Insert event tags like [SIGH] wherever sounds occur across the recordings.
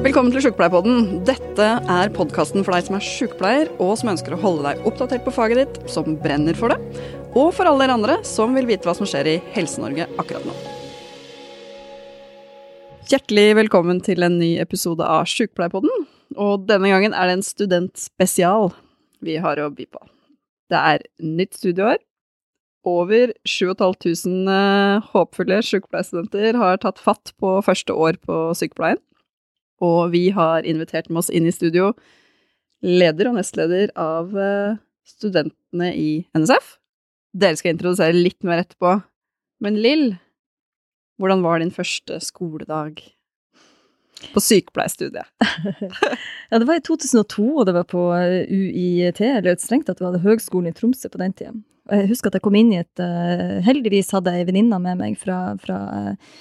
Velkommen til Sjukepleierpodden. Dette er podkasten for deg som er sjukepleier, og som ønsker å holde deg oppdatert på faget ditt, som brenner for det, og for alle dere andre som vil vite hva som skjer i Helse-Norge akkurat nå. Hjertelig velkommen til en ny episode av Sjukepleierpodden. Og denne gangen er det en studentspesial vi har å by på. Det er nytt studieår. Over 7500 eh, håpfulle sykepleierstudenter har tatt fatt på første år på sykepleien. Og vi har invitert med oss inn i studio leder og nestleder av eh, studentene i NSF. Dere skal introdusere litt mer etterpå. Men Lill, hvordan var din første skoledag på sykepleierstudiet? [LAUGHS] ja, det var i 2002, og det var på eh, UiT, eller strengt tatt, vi hadde Høgskolen i Tromsø på den tida. Jeg husker at jeg kom inn i et uh, Heldigvis hadde jeg ei venninne med meg fra, fra, uh,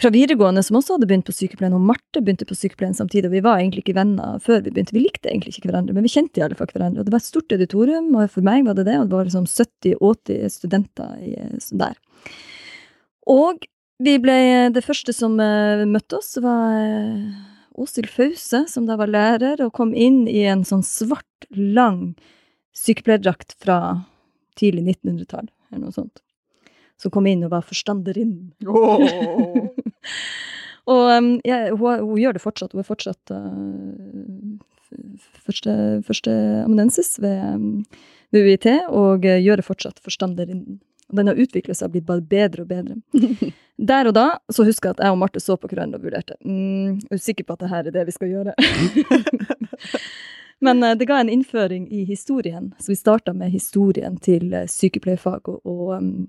fra, videregående som også hadde begynt på sykepleien, og Marte begynte på sykepleien samtidig, og vi var egentlig ikke venner før vi begynte. Vi likte egentlig ikke hverandre, men vi kjente i alle fall hverandre. Og det var et stort auditorium, og for meg var det det, og det var liksom 70-80 studenter i, der. Og vi ble Det første som møtte oss, var Åshild Fause, som da var lærer, og kom inn i en sånn svart, lang sykepleierdrakt fra tidlig 1900-tall, eller noe sånt. Som kom inn og var forstanderinnen. Oh. [LAUGHS] og um, ja, hun, hun, gjør det fortsatt. Hun er fortsatt uh, første, første ved, um, ved UiT, og uh, gjør det fortsatt forstanderinnen. Den har utviklet seg og blitt bare bedre og bedre. [LAUGHS] Der og da så husker jeg at jeg og Marte så på hverandre og vurderte. Mm, jeg er sikker på at det her er det vi skal gjøre. [LAUGHS] Men uh, det ga en innføring i historien, så vi starta med historien til uh, sykepleierfag og, og um,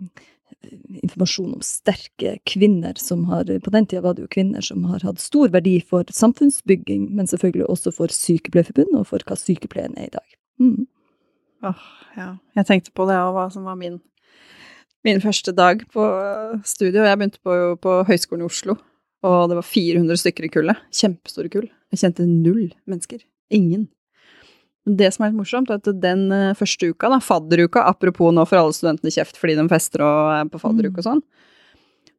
informasjon om sterke kvinner som har På den tida var det jo kvinner som har hatt stor verdi for samfunnsbygging, men selvfølgelig også for Sykepleierforbundet og for hva sykepleien er i dag. Mm. Oh, ja. Jeg tenkte på det og hva som var min, min første dag på studio. Jeg begynte på, på Høgskolen i Oslo, og det var 400 stykker i kullet. Kjempestore kull. Jeg kjente null mennesker. Ingen. Det som er litt morsomt, er at den eh, første uka, da, fadderuka, apropos nå for alle studentene kjeft fordi de fester og er på fadderuke og mm. sånn,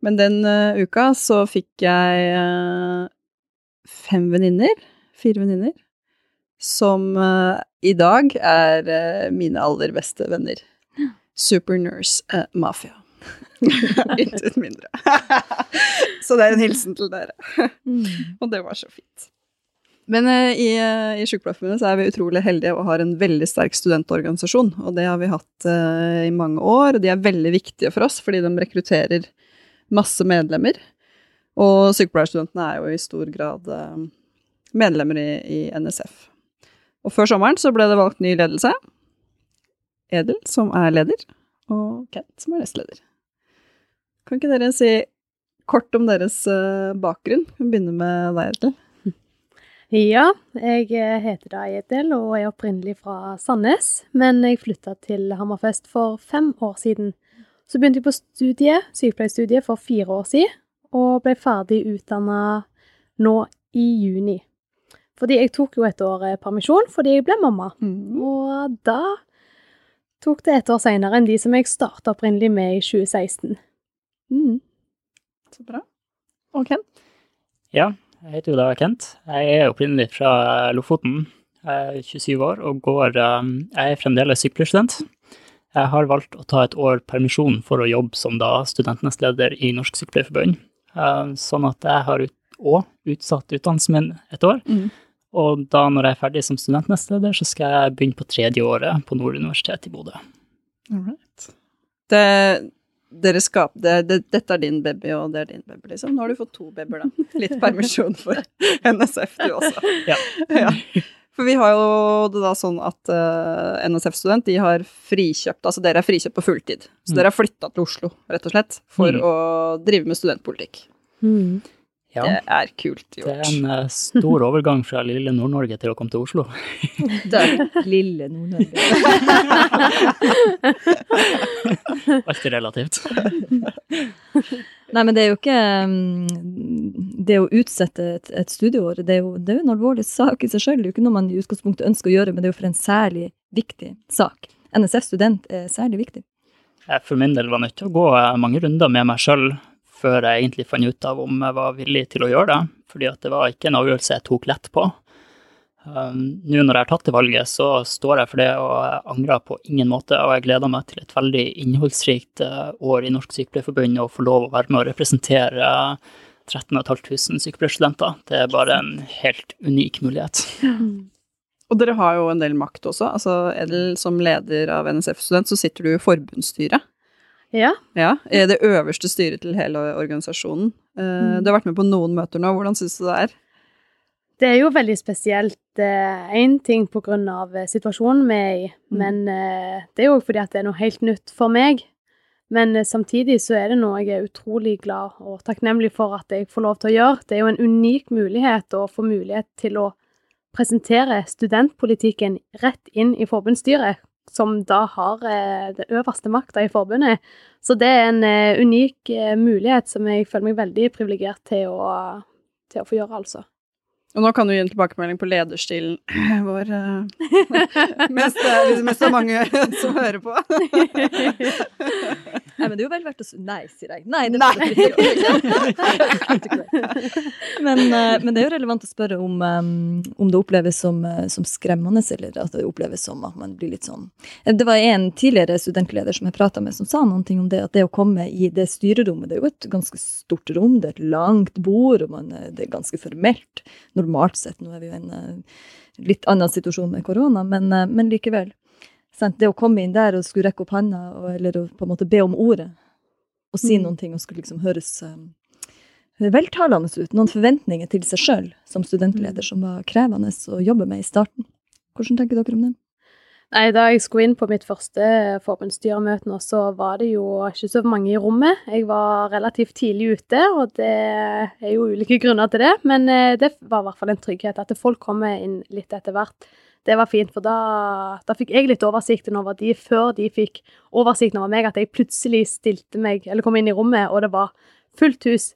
men den uh, uka så fikk jeg uh, fem venninner, fire venninner, som uh, i dag er mine aller beste venner. Super Nurse Mafia. [LAUGHS] Intet mindre. [LAUGHS] så det er en hilsen til dere. Mm. og det var så fint. Men uh, i, uh, i Sykepleierforbundet er vi utrolig heldige og har en veldig sterk studentorganisasjon. Og det har vi hatt uh, i mange år, og de er veldig viktige for oss fordi de rekrutterer masse medlemmer. Og sykepleierstudentene er jo i stor grad medlemmer i, i, NSF. Og før sommeren så ble det valgt ny ledelse. Edel, som er leder, og Kent, som er nestleder. Kan ikke dere si kort om deres bakgrunn? Vi begynner begynne med deg, Edel. Ja, jeg eh, heter da Edel og er opprinnelig fra Sandnes, men jeg flytta til Hammerfest for fem år siden. Så begynte jeg på studiet, sykepleierstudiet for fire år siden, og ble ferdig utdanna nå i juni. Fordi jeg tok jo et år eh, permisjon fordi jeg ble mamma, mm. og da tok det et år seinere enn de som jeg starta opprinnelig med i 2016. Mm. Så bra. Og Ken? Ja, jeg heter jo da Kent. Jeg er opprinnelig fra Lofoten. Jeg er 27 år og går um, Jeg er fremdeles sykepleierstudent. Jeg har valgt å ta et år permisjon for å jobbe som da studentenes leder i Norsk Sykepleierforbund. Um, sånn at jeg har òg utsatt utdannelsen min et år. Mm. Og da når jeg er ferdig som studentnestleder, så skal jeg begynne på tredje året på Nord universitet i Bodø. All right. Det dere skap, det, det, Dette er din baby, og det er din baby, liksom. Nå har du fått to babyer, da. Litt permisjon for [LAUGHS] NSF, du også. Ja. ja. For vi har jo det da sånn at uh, NSF-student, de har frikjøpt Altså dere er frikjøpt på fulltid. Så mm. dere har flytta til Oslo, rett og slett, for mm. å drive med studentpolitikk. Mm. Ja. Det er kult gjort. Det er en uh, stor overgang fra lille Nord-Norge til å komme til Oslo. [LAUGHS] det er lille Nord-Norge. [LAUGHS] Alltid relativt. Nei, men det er jo ikke um, Det å utsette et, et studieår, det er, jo, det er, jo, en alvorlig sak i seg selv. Det er jo ikke noe man i utgangspunktet ønsker å gjøre, men det er jo for en særlig viktig sak. NSF-student er særlig viktig. Jeg for min del var nødt til å gå mange runder med meg sjøl før jeg egentlig fant ut av om jeg var villig til å gjøre det. fordi at det var ikke en avgjørelse jeg tok lett på. Um, Nå når jeg har tatt det valget, så står jeg for det, og jeg angrer på ingen måte. Og jeg gleder meg til et veldig innholdsrikt uh, år i Norsk Sykepleierforbund og få lov å være med å representere 13 500 sykepleierstudenter. Det er bare en helt unik mulighet. [LAUGHS] Og dere har jo en del makt også. Altså, Edel, som leder av NSF-student, så sitter du i forbundsstyret. Ja. Ja, i det øverste styret til hele organisasjonen. Eh, Du har vært med på noen møter nå. Hvordan syns du det er? Det er jo veldig spesielt. Én ting på grunn av eh, situasjonen vi er i, Mm. men eh, det er jo fordi at det er noe helt nytt for meg. Men eh, samtidig så er det noe jeg er utrolig glad og takknemlig for at jeg får lov til å gjøre. Det er jo en unik mulighet å få mulighet til å presentere studentpolitikken rett inn i forbundsstyret, som da har eh, den øverste makta i forbundet. Så det er en eh, unik eh, mulighet som jeg føler meg veldig privilegert til å, til å få gjøre, altså. Og nå kan du gi en tilbakemelding på lederstilen [CLEARS THROAT] vår, [LAUGHS] mest mens det mens det er mange [LAUGHS] som hører på. [LAUGHS] Nei, men det er jo vel verdt å Nei, sier jeg. Nei, det ikke men, eh, men det er jo relevant å spørre om, um, om det oppleves som, eh, som skremmende, eller at det oppleves som at man blir litt sånn Eh, Det var en tidligere studentleder som jeg prata med, som sa noen ting om det, at det å komme i det styrerommet, det er jo et ganske stort rom, det er et langt bord, og man, det er ganske formelt. Normalt sett, nå er vi jo i en litt annen situasjon med korona, men, men likevel. Sant? Det å komme inn der og skulle rekke opp handa, og, eller å på en måte be om ordet, og si Mm. noen ting og skulle liksom høres um, veltalende ut. Noen forventninger til seg sjøl som studentleder som var krevende å jobbe med i starten. Hvordan tenker dere om det? Nei, Da jeg skulle inn på mitt første forbundsstyremøte nå, så var det jo ikke så mange i rommet. Jeg var relativt tidlig ute, og det er jo ulike grunner til det. Men eh, det var i hvert fall en trygghet at folk kommer inn litt etter hvert. Det var fint, for da, da fikk jeg litt oversikten over de før de fikk oversikten over meg, at jeg plutselig stilte meg, eller kom inn i rommet, og det var fullt hus.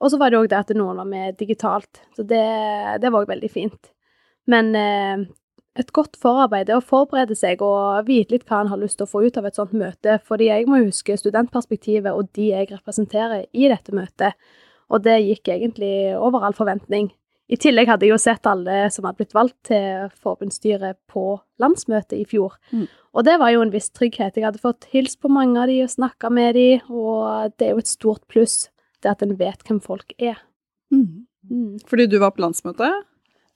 Og så var det òg det at noen var med digitalt. Så det, det var òg veldig fint. Men eh, et godt forarbeid er å forberede seg og vite litt hva en har lyst til å få ut av et sånt møte, fordi jeg må huske studentperspektivet og de jeg representerer i dette møtet, og det gikk egentlig over all forventning. I tillegg hadde jeg jo sett alle som hadde blitt valgt til forbundsstyret på landsmøtet i fjor, Mm. og det var jo en viss trygghet. Jeg hadde fått hilst på mange av de og snakka med de, og det er jo et stort pluss, det at en vet hvem folk er. Mm. Fordi du var på landsmøtet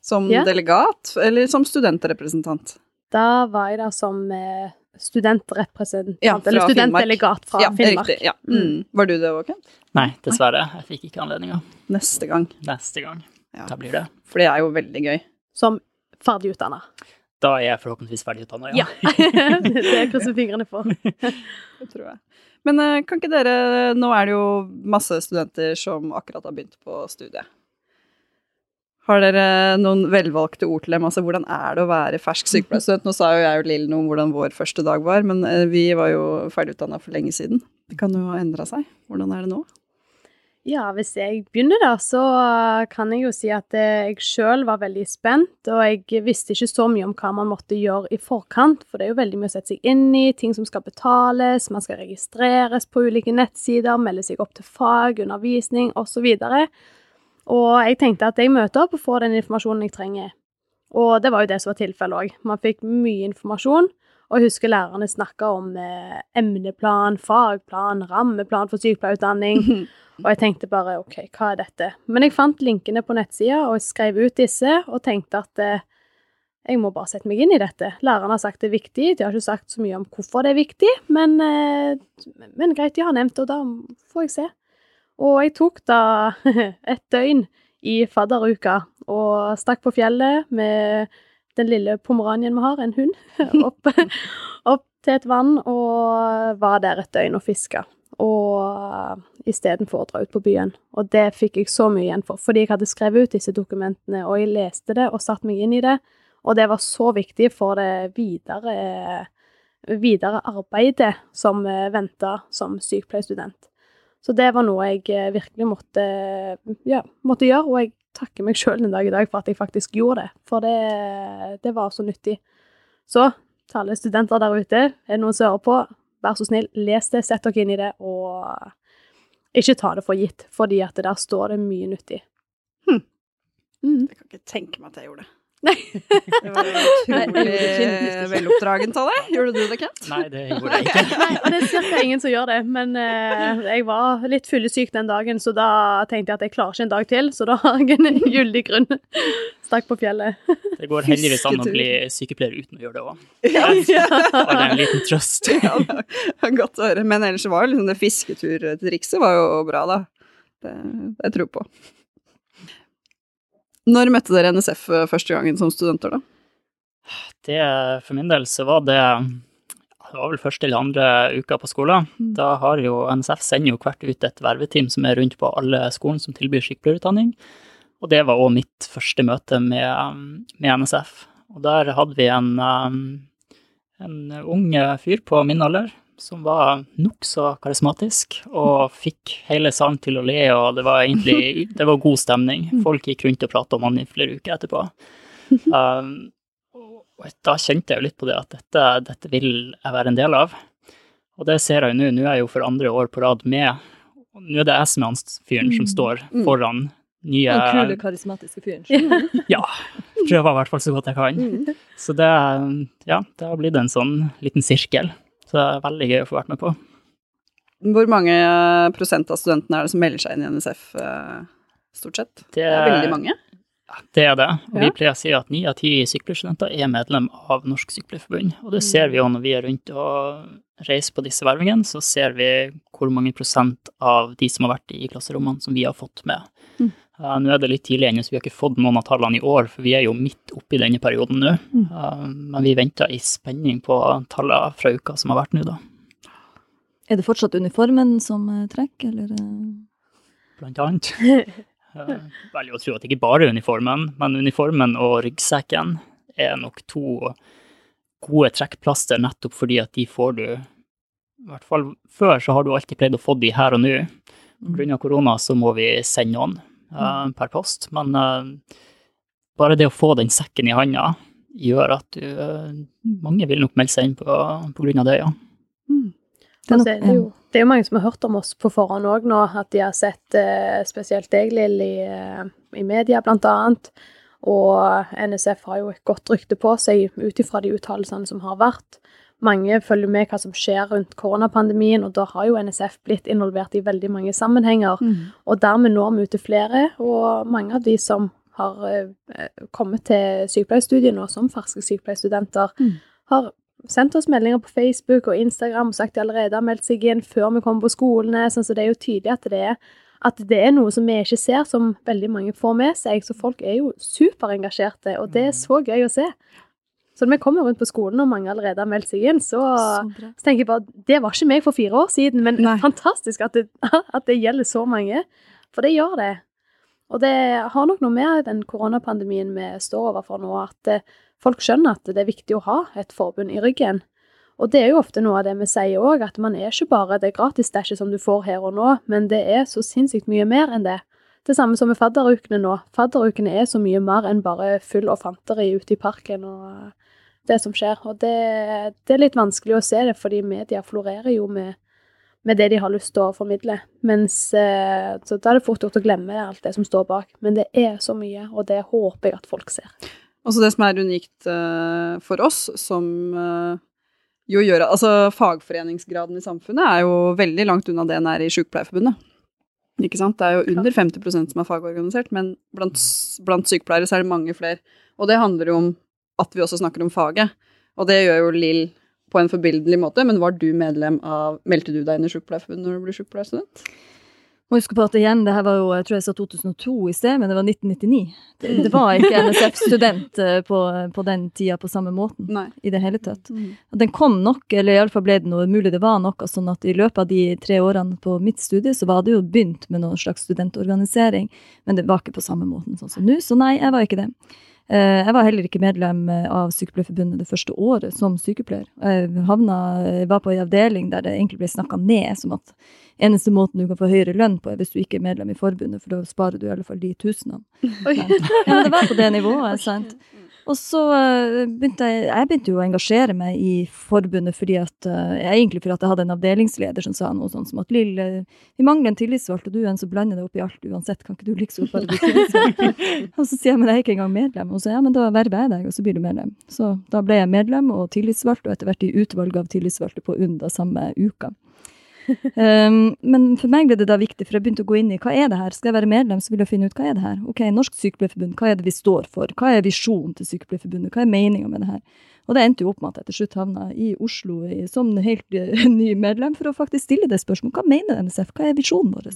som Ja. delegat, eller som studentrepresentant? Da var jeg der som eh, studentrepresentant, Ja, eller studentdelegat fra ja, Finnmark. Riktig, ja. Mm. Var du det òg, Kent? Nei, dessverre. Jeg fikk ikke anledninga. Neste gang. Neste gang. Ja. Da blir det. For det er jo veldig gøy. Som ferdigutdanna. Da er jeg forhåpentligvis ferdig utdanna, Ja. [LAUGHS] det krysser fingrene for. [LAUGHS] Det tror jeg. Men eh, kan ikke dere Nå er det jo masse studenter som akkurat har begynt på studiet. Har dere noen velvalgte ord til dem? Altså, hvordan er det å være fersk sykepleierstudent? Nå sa jo jeg og Lill noe om hvordan vår første dag var, men eh, vi var jo ferdigutdanna for lenge siden. Det kan jo ha endra seg. Hvordan er det nå? Ja, hvis jeg begynner da, så kan jeg jo si at eh, jeg sjøl var veldig spent, og jeg visste ikke så mye om hva man måtte gjøre i forkant, for det er jo veldig mye å sette seg inn i, ting som skal betales, man skal registreres på ulike nettsider, melde seg opp til fag, undervisning osv. Og jeg tenkte at jeg møter opp og får den informasjonen jeg trenger. Og det var jo det som var tilfellet òg. Man fikk mye informasjon. Og jeg husker lærerne snakka om eh, emneplan, fagplan, rammeplan for sykepleierutdanning. [LAUGHS] Og jeg tenkte bare OK, hva er dette? Men jeg fant linkene på nettsida og jeg skrev ut disse, og tenkte at eh, jeg må bare sette meg inn i dette. Lærerne har sagt det er viktig, de har ikke sagt så mye om hvorfor det er viktig, men, eh, men greit, de har nevnt det, og da får jeg se. Og jeg tok da [LAUGHS] et døgn i fadderuka og stakk på fjellet med den lille pomeranien vi har, en hund, [LAUGHS] [LAUGHS] opp, opp til et vann og var der et døgn og fiska. Og istedenfor å dra ut på byen. Og det fikk jeg så mye igjen for, fordi jeg hadde skrevet ut disse dokumentene, og jeg leste det og satte meg inn i det, og det var så viktig for det videre, videre arbeidet som venta som sykepleierstudent. Så det var noe jeg eh, virkelig måtte, ja, måtte gjøre, og jeg takker meg sjøl en dag i dag for at jeg faktisk gjorde det, for det, det var så nyttig. Så til alle studenter der ute, er det noen som hører på, vær så snill, les det, sett dere inn i det, og ikke ta det for gitt, fordi at der står det mye nyttig. Mm. Jeg kan ikke tenke meg at jeg gjorde det. Nei. Det var jeg utrolig ikke. veloppdragent av deg. Gjorde du det, Kent? Nei, det gjorde jeg ikke. Nei, og det er cirka ingen som gjør det, men eh, jeg var litt fyllesyk den dagen, så da tenkte jeg at jeg klarer ikke en dag til, så da [LAUGHS] har jeg en gyldig grunn. Stakk på fjellet. Det går heldigvis an å bli sykepleier uten å gjøre det òg. Ja, ja. [LAUGHS] Bare en liten trøst. [LAUGHS] ja, godt å høre. Men ellers var jo liksom det fisketurtrikset var jo bra, da. Det, det jeg tror på. Når møtte dere NSF første gangen som studenter, da? Det, for min del så var det det var vel første eller andre uka på skolen. Mm. Da har jo NSF sender jo hvert ut et verveteam som er rundt på alle skolen som tilbyr sykepleierutdanning. Og det var òg mitt første møte med, med NSF. Og der hadde vi en, um, en ung fyr på min alder som var nokså karismatisk og fikk hele salen til å le, og det var egentlig [LAUGHS] det var god stemning. Folk gikk rundt og pratet om han i flere uker etterpå. [LAUGHS] Um, og da kjente jeg jo litt på det at dette, dette vil jeg være en del av. Og det ser jeg jo nå. Nå er jeg jo for andre år på rad med. og Nå er det jeg som er han fyren som står Mm. foran nye Den kule, karismatiske fyren. [LAUGHS] Ja. Prøver i hvert fall så godt jeg kan. Mm. Så det, ja, det har blitt en sånn liten sirkel. Så det er veldig gøy å få vært med på. Hvor mange prosent av studentene er det som melder seg inn i NSF, eh, stort sett? Det, Det er veldig mange. Det er det. Og Ja. vi pleier å si at ni av ti sykepleierstudenter er medlem av Norsk Sykepleierforbund. Og det ser vi jo når vi er rundt og reiser på disse vervingene, så ser vi hvor mange prosent av de som har vært i klasserommene, som vi har fått med. Mm. Uh, nå er det litt tidlig ennå, så vi har ikke fått noen av tallene i år, for vi er jo midt oppi denne perioden nå. Mm. Uh, men vi venter i spenning på tallene fra uka som har vært nå, da. Er det fortsatt uniformen som eh, trekker, eller? eh? blant annet. [LAUGHS] Veldig å tro at det ikke bare er uniformen, men uniformen og ryggsekken er nok to gode trekkplaster nettopp fordi at de får du I hvert fall før så har du alltid pleid å få de her og nå. Pga. av korona så må vi sende noen eh, per post, men eh, bare det å få den sekken i handa gjør at du eh, Mange vil nok melde seg inn på, på grunn av det, ja. Det er nok, altså, det, er jo, det er jo mange som har hørt om oss på forhånd òg nå, at de har sett eh, spesielt deg, Lill, i, i media blant annet. Og NSF har jo et godt rykte på seg ut ifra de uttalelsene som har vært. Mange følger med hva som skjer rundt koronapandemien, og da har jo NSF blitt involvert i veldig mange sammenhenger. Og dermed når vi ut til flere, og mange av de som har eh, kommet til sykepleierstudiet nå som ferske sykepleierstudenter, Mm. har sendt oss meldinger på Facebook og Instagram og sagt de allerede har meldt seg inn før vi kommer på skolene. Sånn, så det er jo tydelig at det er, at det er noe som vi ikke ser, som veldig mange får med seg. Så folk er jo superengasjerte, og det er så gøy å se. Så når vi kommer rundt på skolen og mange allerede har meldt seg inn, så, Så så tenker jeg bare det var ikke meg for fire år siden, men Nei. fantastisk at det, [LAUGHS] at det gjelder så mange. For det gjør det. Og det har nok noe med den koronapandemien vi står overfor nå, at eh, folk skjønner at det er viktig å ha et forbund i ryggen. Og det er jo ofte noe av det vi sier òg, at man er ikke bare det gratisdæsjet som du får her og nå, men det er så sinnssykt mye mer enn det. Det samme som med fadderukene nå. Fadderukene er så mye mer enn bare full og fanteri ute i parken og det som skjer. Og det, det er litt vanskelig å se det, fordi media florerer jo med, med det de har lyst til å formidle. Mens eh, Så da er det fort gjort å glemme alt det som står bak. Men det er så mye, og det håper jeg at folk ser. Også det som er unikt eh, for oss, som eh, jo gjør Altså, fagforeningsgraden i samfunnet er jo veldig langt unna det den er i Sykepleierforbundet. Ikke sant? Det er jo under 50% som er fagorganisert, men blant, blant sykepleiere så er det mange flere. Og det handler jo om at vi også snakker om faget. Og det gjør jo Lill på en forbilledlig måte, men var du medlem av Meldte du deg inn i Sykepleierforbundet når du ble sykepleierstudent? Må huske på at igjen, det her var jo, jeg tror jeg sa 2002 i sted, men det var 1999. Det, det var ikke NSF-student eh, på, på den tida på samme måten Nei. i det hele tatt. Mm. Den kom nok, eller iallfall ble det noe mulig, det var noe sånn at i løpet av de tre årene på mitt studie, så var det jo begynt med noen slags studentorganisering, men det var ikke på samme måten sånn som nå, så nei, jeg var ikke det. Eh, Jeg var heller ikke medlem eh, av Sykepleierforbundet det første året som sykepleier. Jeg havna, var på en avdeling der det egentlig ble snakka ned som at eneste måten du kan få høyere lønn på, er hvis du ikke er medlem i forbundet, for da sparer du i alle fall de tusenene. Ja, men det var på det nivået, [LAUGHS] sant. Og så eh, begynte jeg Jeg begynte jo å engasjere meg i forbundet fordi at uh, Egentlig fordi at jeg hadde en avdelingsleder som sa noe sånt som at Lill, uh, vi mangler en tillitsvalgt, og du er en som blander deg opp i alt uansett. Kan ikke du liksom bare bli tillitsvalgt? [LAUGHS] og så sier jeg men jeg er ikke engang medlem. Og så ja, men da verver jeg deg, og så blir du medlem. Så da ble jeg medlem og tillitsvalgt, og etter hvert i utvalget av tillitsvalgte på UNDA samme uka. Um, men for meg ble det da viktig, for jeg begynte å gå inn i hva er det her. Skal jeg være medlem, så vil jeg finne ut hva er det her. Ok, Norsk Sykepleierforbund, hva er det vi står for? Hva er visjonen til Sykepleierforbundet? Hva er meninga med det her? Og det endte jo opp med at jeg til slutt havna i Oslo i, som helt uh, ny medlem for å faktisk stille det spørsmålet. Hva mener NSF? Hva er visjonen vår?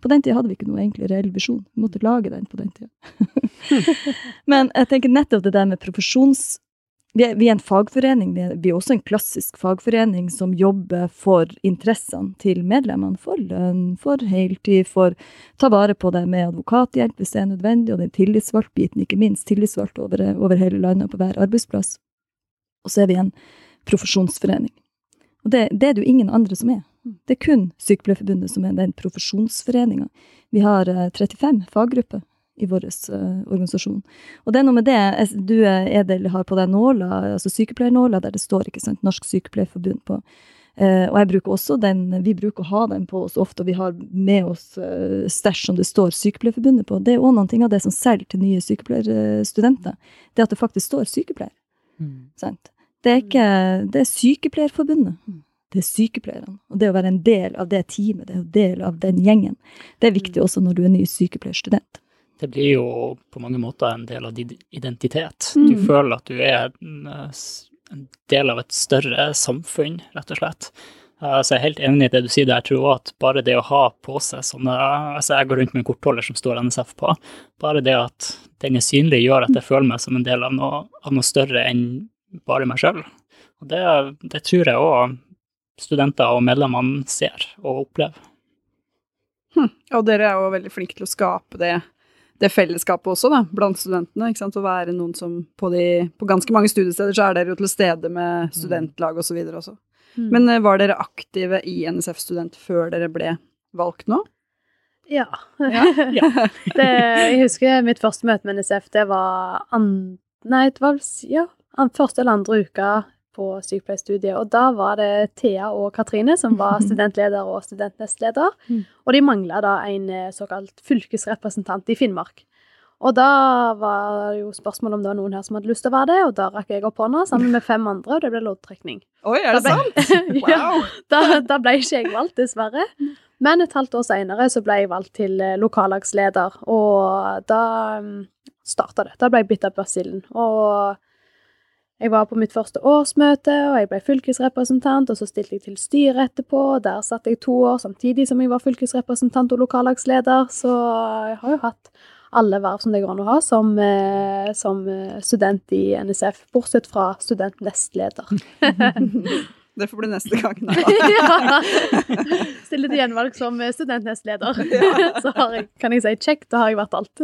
På den tida hadde vi ikke noe egentlig reell visjon. Vi måtte lage den på den tida. [LAUGHS] men jeg tenker nettopp det der med profesjons vi er, vi er, en fagforening, vi er, vi er, også en klassisk fagforening som jobber for interessene til medlemmene. For lønn, for heltid, for ta vare på det med advokathjelp hvis det er nødvendig, og den tillitsvalgtbiten, ikke minst. Tillitsvalgt over, over, hele landet på hver arbeidsplass. Og så er vi en profesjonsforening. Og det, det er det jo ingen andre som er. Det er kun Sykepleierforbundet som er den profesjonsforeninga. Vi har 35 eh, faggrupper i vår uh, organisasjon. Og det er noe med det du Edel har på deg nåla, altså sykepleiernåla, der det står ikke sant, Norsk Sykepleierforbund på. Uh, og jeg bruker også den, vi bruker å ha den på oss ofte, og vi har med oss uh, stæsj som det står Sykepleierforbundet på. Det er òg noe av det som selger til nye sykepleierstudenter. Det at det faktisk står sykepleier. Mm. Det er ikke Det er Sykepleierforbundet. Mm. Det er sykepleierne. Og det å være en del av det teamet, det er en del av den gjengen, det er viktig mm. også når du er ny sykepleierstudent det blir jo på mange måter en del av din identitet. Mm. Du føler at du er en, en, del av et større samfunn, rett og slett. Så jeg er helt enig i det du sier der. Jeg tror at bare det å ha på seg sånne altså Jeg går rundt med en kortholder som står NSF på. Bare det at den er synlig, gjør at jeg føler meg som en del av noe, av noe større enn bare meg sjøl. Og det, det tror jeg òg studenter og medlemmene ser og opplever. Hm. Og dere er jo veldig flinke til å skape det det fellesskapet også, da, blant studentene. ikke sant, Å være noen som på, de, på ganske mange studiesteder så er dere jo til stede med mm. studentlag osv. også. Mm. Men eh, var dere aktive i NSF Student før dere ble valgt nå? Ja. ja. ja. [LAUGHS] det, jeg husker mitt første møte med NSF, det var an, Nei, det var ja, første eller andre uka på sykepleierstudiet. Og da var det Thea og Katrine som var [LAUGHS] studentleder og studentnestleder. Mm. Og de mangla da en eh, såkalt fylkesrepresentant i Finnmark. Og da var det jo spørsmål om det var noen her som hadde lyst til å være det, og da rakk jeg opp hånda sammen med fem andre, og det ble loddtrekning. Oi, er det ble, sant? [LAUGHS] wow! ja, da, da, ble ikke jeg valgt, dessverre. Men et halvt år seinere så ble jeg valgt til eh, lokallagsleder, og da mm, starta det. Da ble jeg bitt av basillen. Og jeg var på mitt første årsmøte, og jeg ble fylkesrepresentant, og så stilte jeg til styret etterpå. og Der satt jeg to år samtidig som jeg var fylkesrepresentant og lokallagsleder, så jeg har jo hatt alle verv som det går an å ha som, eh, som eh, student i NSF, bortsett fra studentnestleder. [LAUGHS] Det får bli neste gang, da. [LAUGHS] ja. Stille til gjenvalg som studentnestleder. [LAUGHS] Så jeg, kan jeg si check, da har jeg vært alt.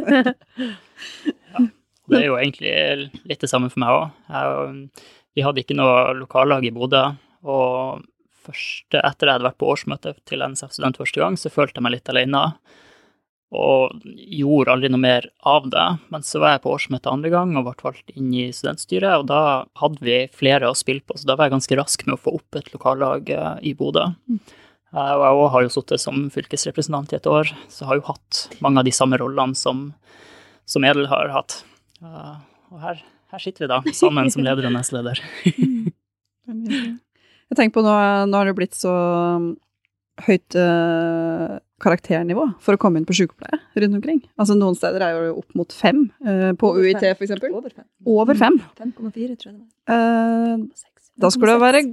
ja. Det er jo egentlig litt det samme for meg òg. Vi hadde ikke noe lokallag i Bodø. Og første, etter jeg hadde vært på årsmøte til NSF Student første gang, så følte jeg meg litt alene. Og gjorde aldri noe mer av det. Men så var jeg på årsmøte andre gang og ble valgt inn i studentstyret, og da hadde vi flere å spille på, så da var jeg ganske rask med å få opp et lokallag eh, i Bodø. Mm. Og jeg har jo sittet som fylkesrepresentant i et år, så jeg har jo hatt mange av de samme rollene som, som Edel har hatt. Og her, her, sitter vi da, sammen som leder og nestleder. [LAUGHS] Jeg tenker på nå, nå har det blitt så um, høyt uh, karakternivå for å komme inn på sykepleie rundt omkring. Altså Noen steder er jo opp mot fem, uh, på Over UiT f.eks. Over fem. Over fem. 5,4, tror jeg det var. Uh, da skulle det være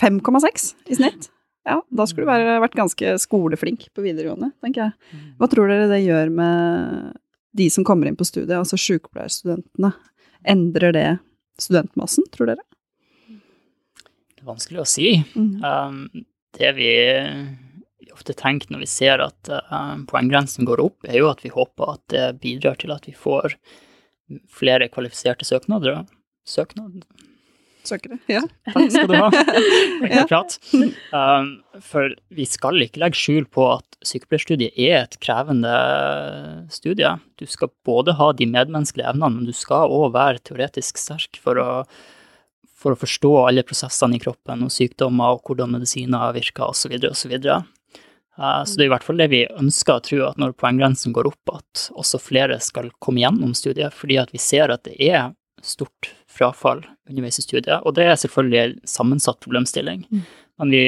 5,6 i snitt. [LAUGHS] Ja, da skulle du vært ganske skoleflink på videregående, tenker jeg. Mm. Hva tror dere det gjør med de som kommer inn på studiet, altså sykepleierstudentene, endrer det studentmassen, tror dere? Det er vanskelig å si. Mm. Um, det vi ofte tenker når vi ser at uh, poenggrensen går opp, er jo at vi håper at det bidrar til at vi får flere kvalifiserte søknader. Søknader søkere. Ja. Takk skal du ha. [LAUGHS] Ja. Prat. Um, for vi skal ikke legge skjul på at sykepleierstudiet er et krevende studie. Du skal både ha de medmenneskelige evnene, men du skal òg være teoretisk sterk for å, for å forstå alle prosessene i kroppen og sykdommer og hvordan medisiner virker osv. osv. Uh, så det er i hvert fall det vi ønsker å tro, at når poenggrensen går opp, at også flere skal komme gjennom studiet, fordi at vi ser at det er stort frafall underveis i studiet. Og det er selvfølgelig en sammensatt problemstilling. Mm. Men vi,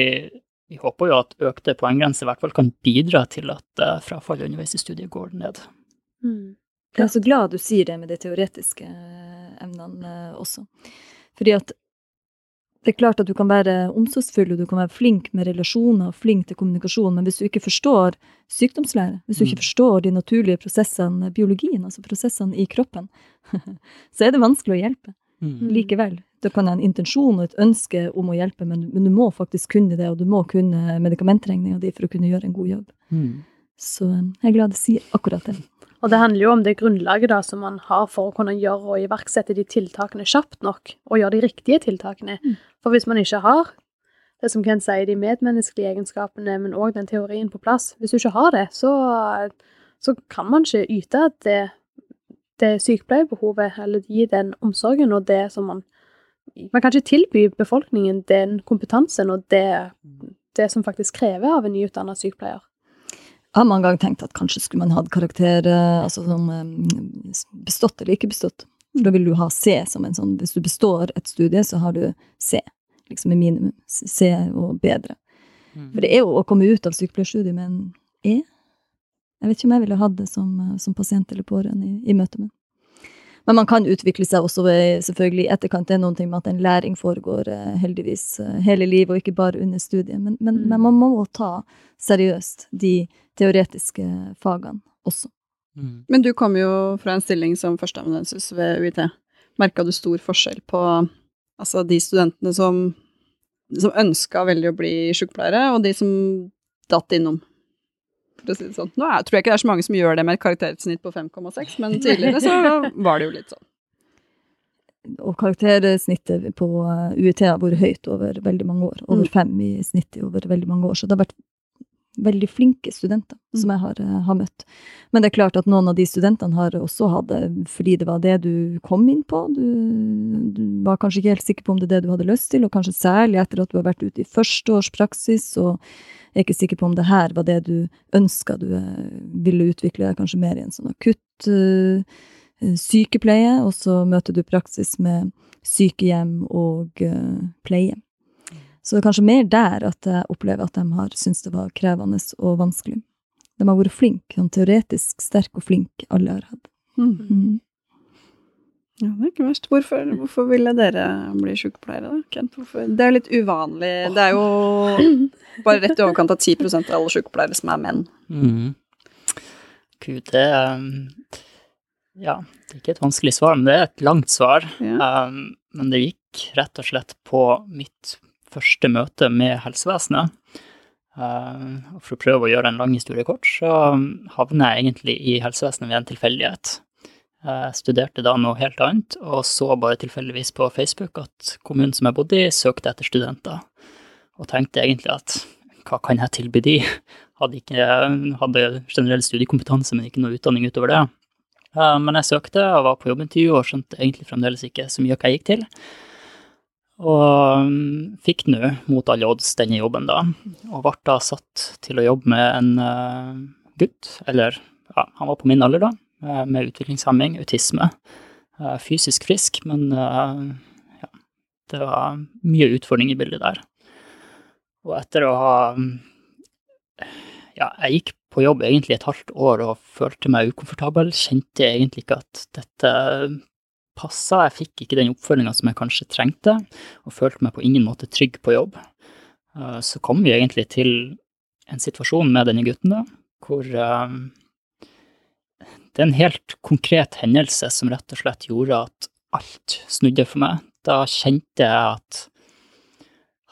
vi, håper jo at økte poenggrenser i hvert fall kan bidra til at uh, frafallet underveis i studiet går ned. Mm. Jeg er så glad du sier det med de teoretiske eh, emnene uh, også. Fordi at det er klart at du kan være omsorgsfull og du kan være flink med relasjoner og flink til kommunikasjon, men hvis du ikke forstår sykdomslære, hvis du ikke mm. forstår de naturlige prosessene, biologien, altså prosessene i kroppen, [LAUGHS] så er det vanskelig å hjelpe. Mm. Likevel. Da kan ha en intensjon og et ønske om å hjelpe, men, men, du må faktisk kunne det, og du må kunne medikamentregninga di for å kunne gjøre en god jobb. Mm. Så eh, jeg er glad du sier akkurat det. Og det handler jo om det grunnlaget da som man har for å kunne gjøre og iverksette de tiltakene kjapt nok, og gjøre de riktige tiltakene. Mm. For hvis man ikke har det som Ken sier, de medmenneskelige egenskapene, men òg den teorien på plass, hvis du ikke har det, så, så kan man ikke yte det, det sykepleierbehovet, eller gi den omsorgen og det som man Man kan ikke tilby befolkningen den kompetansen og det, det som faktisk krever av en nyutdannet sykepleier. Jeg har mange ganger tenkt at kanskje skulle man hatt karakter eh, altså som eh, bestått eller ikke bestått. For da vil du ha C som en sånn Hvis du består et studie, så har du C, liksom i minimum. C og bedre. Mm. For det er jo å komme ut av sykepleierstudiet med en E. Jeg vet ikke om jeg ville hatt det som, eh, som pasient eller pårørende i, i møte med. Men man kan utvikle seg også selvfølgelig i etterkant. Det er noen ting med at en læring foregår heldigvis hele livet, og ikke bare under studiet. Men, men, mm. men man må ta seriøst de teoretiske fagene også. Mm. Men du kom jo fra en stilling som førsteamanuensis ved UiT. Merka du stor forskjell på altså, de studentene som, som ønska veldig å bli sykepleiere, og de som datt innom? For å si det sånn. Nå er, tror jeg ikke det er så mange som gjør det med et karaktersnitt på 5,6, men tidligere så var det jo litt sånn. Og karaktersnittet på UiT har vært høyt over veldig mange år. Over mm. fem i snitt over veldig mange år. Så det har vært veldig flinke studenter som mm. jeg har, eh, har, møtt. Men det er klart at noen av de studentene har også hatt det fordi det var det du kom inn på. Du, du, var kanskje ikke helt sikker på om det er det du hadde lyst til, og kanskje særlig etter at du har vært ute i førsteårspraksis og er ikke sikker på om det her var det du ønska du eh, ville utvikle deg kanskje mer i en sånn akutt uh, sykepleie, og så møter du praksis med sykehjem og uh, pleie. Så det er kanskje mer der at jeg opplever at de har syntes det var krevende og vanskelig. De har vært flinke, sånn teoretisk sterke og flinke, alle har hatt. Mm. Mm. Ja, det er ikke verst. Hvorfor, hvorfor ville dere bli sykepleiere, da, Kent? Hvorfor? Det er litt uvanlig. Det er jo bare rett i overkant av 10 av alle sykepleiere som er menn. Mm. Gud, det um, Ja, det er ikke et vanskelig svar, men det er et langt svar. Ja. Um, men det gikk rett og slett på mitt første møte med helsevesenet. Uh, for å prøve å gjøre en lang historie kort, så havner jeg egentlig i helsevesenet ved en tilfeldighet. Jeg studerte da noe helt annet, og så bare tilfeldigvis på Facebook at kommunen som jeg bodde i, søkte etter studenter. Og tenkte egentlig at hva kan jeg tilby de? Hadde, ikke, hadde generell studiekompetanse, men ikke noe utdanning utover det. Uh, men jeg søkte og var på jobbintervju og skjønte egentlig fremdeles ikke så mye hva jeg gikk til. Og um, fikk nå, mot alle odds, denne jobben, da. Og ble da satt til å jobbe med en uh, gutt, eller ja, han var på min alder, da, uh, med utviklingshemming, autisme. Uh, fysisk frisk, men ja, det var mye utfordring i bildet der. Og etter å ha Ja, jeg gikk på jobb egentlig et halvt år og følte meg ukomfortabel. Kjente jeg egentlig ikke at dette passa. Jeg fikk ikke den oppfølginga som jeg kanskje trengte, og følte meg på ingen måte trygg på jobb. Eh, så kom vi egentlig til en situasjon med denne gutten, da, hvor eh, det er en helt konkret hendelse som rett og slett gjorde at alt snudde for meg. Da kjente jeg at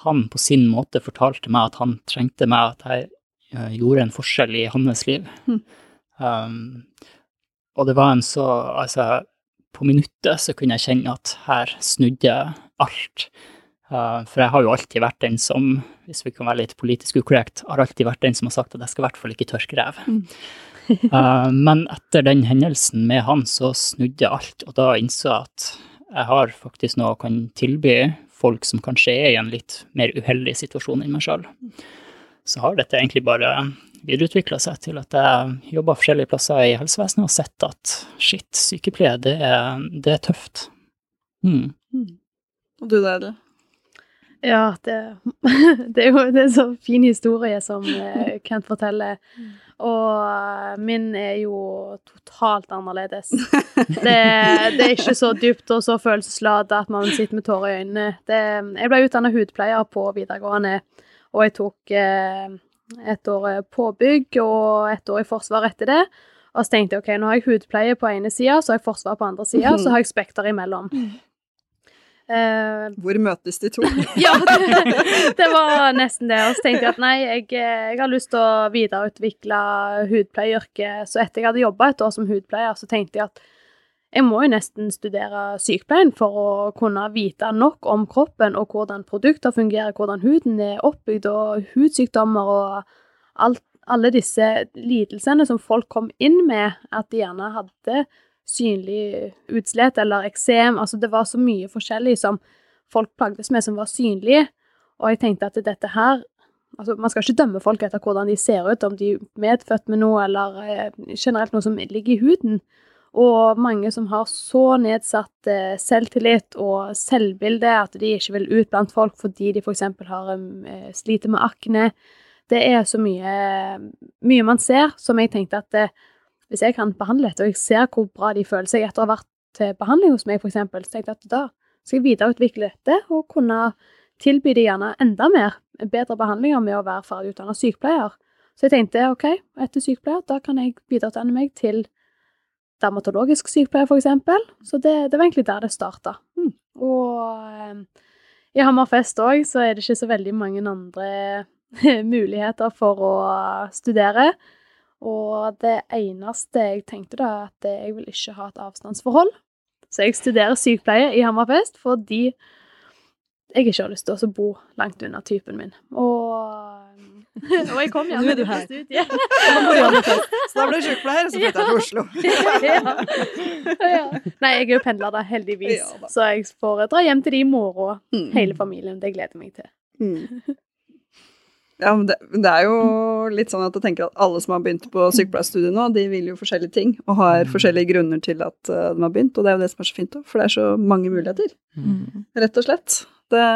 han på sin måte fortalte meg at han trengte meg, at jeg eh, gjorde en forskjell i hans liv. Mm. Um, og det var en så Altså, på minuttet så kunne jeg kjenne at her snudde alt. Uh, for jeg har jo alltid vært den som, hvis vi kan være litt politisk ukorrekt, har alltid vært den som har sagt at jeg skal i hvert fall ikke tørke rev. Mm. uh, [LAUGHS] men etter den hendelsen med han, så snudde alt, og da innså jeg at jeg har faktisk noe jeg kan tilby folk som kanskje er i en litt mer uheldig situasjon enn meg sjøl. Så har dette egentlig bare videreutvikla seg til at jeg jobber forskjellige plasser i helsevesenet og sett at shit, sykepleie, det er, det er tøft. Mm. Og du da, Edel? Ja, det, [LAUGHS] det, er jo det er en så fin historie som eh, [LAUGHS] Kent forteller. Og eh, min er jo totalt annerledes. [LAUGHS] Det, det er ikke så dypt og så følelsesladet at man sitter med tårer i øynene. Det, jeg ble utdannet hudpleier på videregående, og jeg tok eh, et år påbygg og et år i Forsvaret etter det. Og så tenkte jeg ok, nå har jeg hudpleie på ene sida, så har jeg forsvar på andre sida, så har jeg Spekter imellom. Uh, [LAUGHS] Hvor møtes de to? [LAUGHS] ja, det, det, var nesten det. Og så tenkte jeg at nei, jeg, jeg har lyst til å videreutvikle hudpleieyrket. Så etter jeg hadde jobba et år som hudpleier, så tenkte jeg at jeg må jo nesten studere sykepleien for å kunne vite nok om kroppen og hvordan produkter fungerer, hvordan huden er oppbygd, og hudsykdommer og alt, alle disse lidelsene som folk kom inn med, at de gjerne hadde synlig utslett eller eksem. Altså, det var så mye forskjellig som folk plagdes med, som var synlig. Og jeg tenkte at dette her Altså, man skal ikke dømme folk etter hvordan de ser ut, om de er medfødt med noe eller eh, generelt noe som ligger i huden. Og mange som har så nedsatt eh, selvtillit og selvbilde at de ikke vil ut blant folk fordi de f.eks. har eh, sliter med akne. Det er så mye, mye man ser som jeg tenkte at det, hvis jeg kan behandle dette, og jeg ser hvor bra de føler seg etter å ha vært til behandling hos meg, f.eks., så tenkte jeg at da skal jeg videreutvikle dette og kunne tilby de gjerne enda mer bedre behandlinger med å være ferdig utdannet sykepleier. Så jeg tenkte OK, etter sykepleier, da kan jeg videreutdanne meg til dermatologisk sykepleier, f.eks. Så det, det, var egentlig der det starta. Mm. Og eh, i Hammerfest òg så er det ikke så veldig mange andre [LAUGHS] muligheter for å studere. Og det eneste jeg tenkte da, at jeg vil ikke ha et avstandsforhold. Så jeg studerer sykepleie i Hammerfest fordi jeg ikke har lyst til å bo langt unna typen min. Og, og jeg kom gjerne til studiet. så da ble du sykepleier, og så flytta jeg til Oslo. [LAUGHS] [LAUGHS] ja. Nei, jeg er jo pendler da, heldigvis. Så jeg får dra hjem til de i morgen, mm. hele familien. Det gleder jeg meg til. Mm. Ja, men det, det, er jo litt sånn at jeg tenker at alle som har begynt på sykepleierstudiet nå, de vil jo forskjellige ting og har mm. forskjellige grunner til at uh, de har begynt, og det er jo det som er så fint òg, for det er så mange muligheter, mm. rett og slett. Det,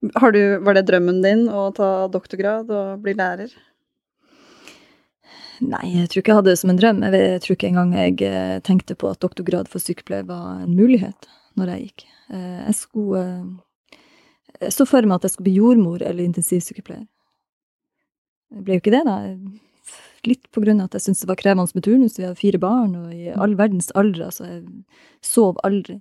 du, var det drømmen din å ta doktorgrad og bli lærer? Nei, jeg tror ikke jeg hadde det som en drøm. Jeg, tror ikke engang jeg eh, tenkte på at doktorgrad for sykepleier var en mulighet når jeg gikk. Eh, jeg skulle jeg så for meg at jeg skulle bli jordmor eller intensivsykepleier. Jeg ble jo ikke det, da. Litt på grunn av at jeg syntes det var krevende med turnus. Vi hadde fire barn, og i all verdens aldre. Altså, jeg sov aldri.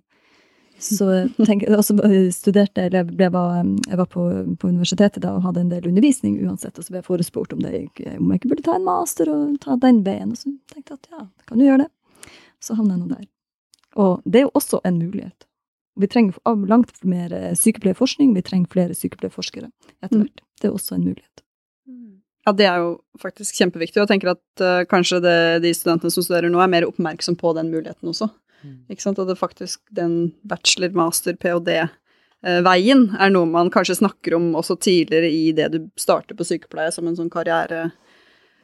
Så tenk, også studerte eller jeg, var, jeg var på, på, universitetet da og hadde en del undervisning uansett, og så ble jeg forespurt om, det, om jeg ikke burde ta en master og ta den veien. Og så tenkte jeg at ja, kan du gjøre det. Så havna jeg nå der. Og det er jo også en mulighet. Vi trenger langt mer eh, sykepleierforskning, vi trenger flere sykepleierforskere etter mm. hvert. Mm. Det er også en mulighet. Mm. Ja, det er jo faktisk kjempeviktig, og jeg tenker at uh, kanskje det, de studentene som studerer nå, er mer oppmerksom på den muligheten også. Mm. Ikke sant? At det faktisk den bachelor, master, ph.d.-veien uh, er noe man kanskje snakker om også tidligere i det du starter på sykepleie, som en sånn karriere,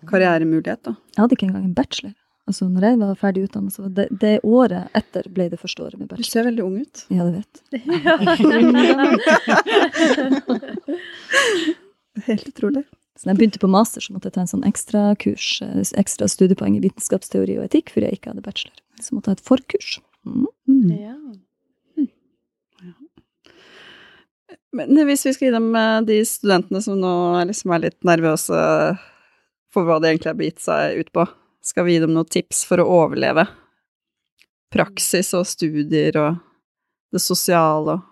karrieremulighet. da. Jeg hadde ikke engang en bachelor. Altså, når jeg var ferdig utdannet, så det, det året etter ble det første året med bachelor. Du ser veldig ung ut. Ja, det vet. [LAUGHS] Helt utrolig. Så da jeg begynte på master, så måtte jeg ta en sånn ekstra kurs, eh, ekstra studiepoeng i vitenskapsteori og etikk, fordi jeg ikke hadde bachelor. Så måtte ta ha et forkurs. Mm. Mm. Ja. Men hvis vi skal gi dem eh, de studentene som nå liksom er litt nervøse for hva de egentlig har begitt seg ut på, skal vi gi dem noen tips for å overleve? Praksis og studier og det sosiale og